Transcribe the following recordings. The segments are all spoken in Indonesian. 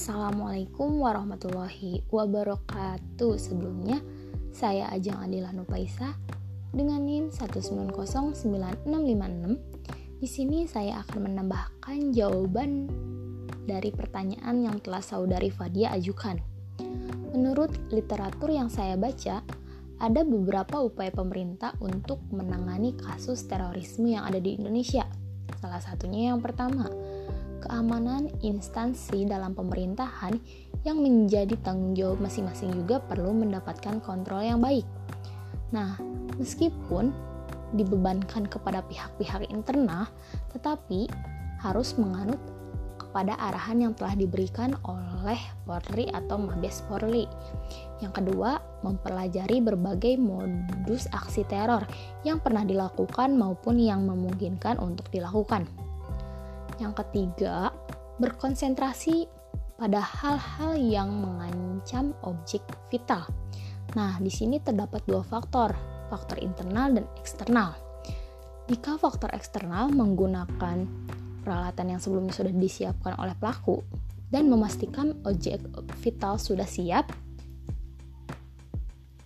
Assalamualaikum warahmatullahi wabarakatuh. Sebelumnya, saya Ajeng Adila Nupaisa dengan NIM 1909656. Di sini saya akan menambahkan jawaban dari pertanyaan yang telah saudari Fadia ajukan. Menurut literatur yang saya baca, ada beberapa upaya pemerintah untuk menangani kasus terorisme yang ada di Indonesia. Salah satunya yang pertama, keamanan instansi dalam pemerintahan yang menjadi tanggung jawab masing-masing juga perlu mendapatkan kontrol yang baik. Nah, meskipun dibebankan kepada pihak-pihak internal, tetapi harus menganut kepada arahan yang telah diberikan oleh Polri atau Mabes Polri. Yang kedua, mempelajari berbagai modus aksi teror yang pernah dilakukan maupun yang memungkinkan untuk dilakukan. Yang ketiga, berkonsentrasi pada hal-hal yang mengancam objek vital. Nah, di sini terdapat dua faktor, faktor internal dan eksternal. Jika faktor eksternal menggunakan peralatan yang sebelumnya sudah disiapkan oleh pelaku dan memastikan objek vital sudah siap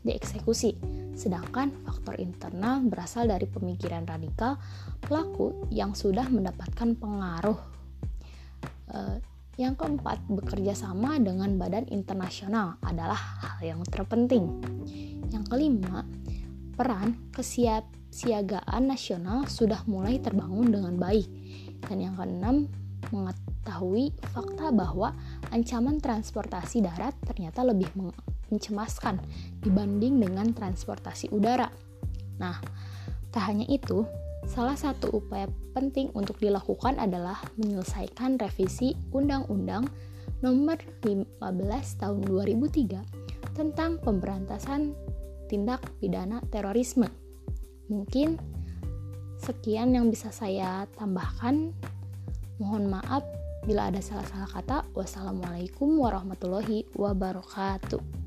dieksekusi. Sedangkan faktor internal berasal dari pemikiran radikal pelaku yang sudah mendapatkan pengaruh. Uh, yang keempat, bekerja sama dengan badan internasional adalah hal yang terpenting. Yang kelima, peran kesiapsiagaan nasional sudah mulai terbangun dengan baik. Dan yang keenam, mengetahui fakta bahwa ancaman transportasi darat ternyata lebih mencemaskan dibanding dengan transportasi udara. Nah, tak hanya itu, salah satu upaya penting untuk dilakukan adalah menyelesaikan revisi Undang-Undang Nomor 15 Tahun 2003 tentang pemberantasan tindak pidana terorisme. Mungkin sekian yang bisa saya tambahkan. Mohon maaf bila ada salah-salah kata. Wassalamualaikum warahmatullahi wabarakatuh.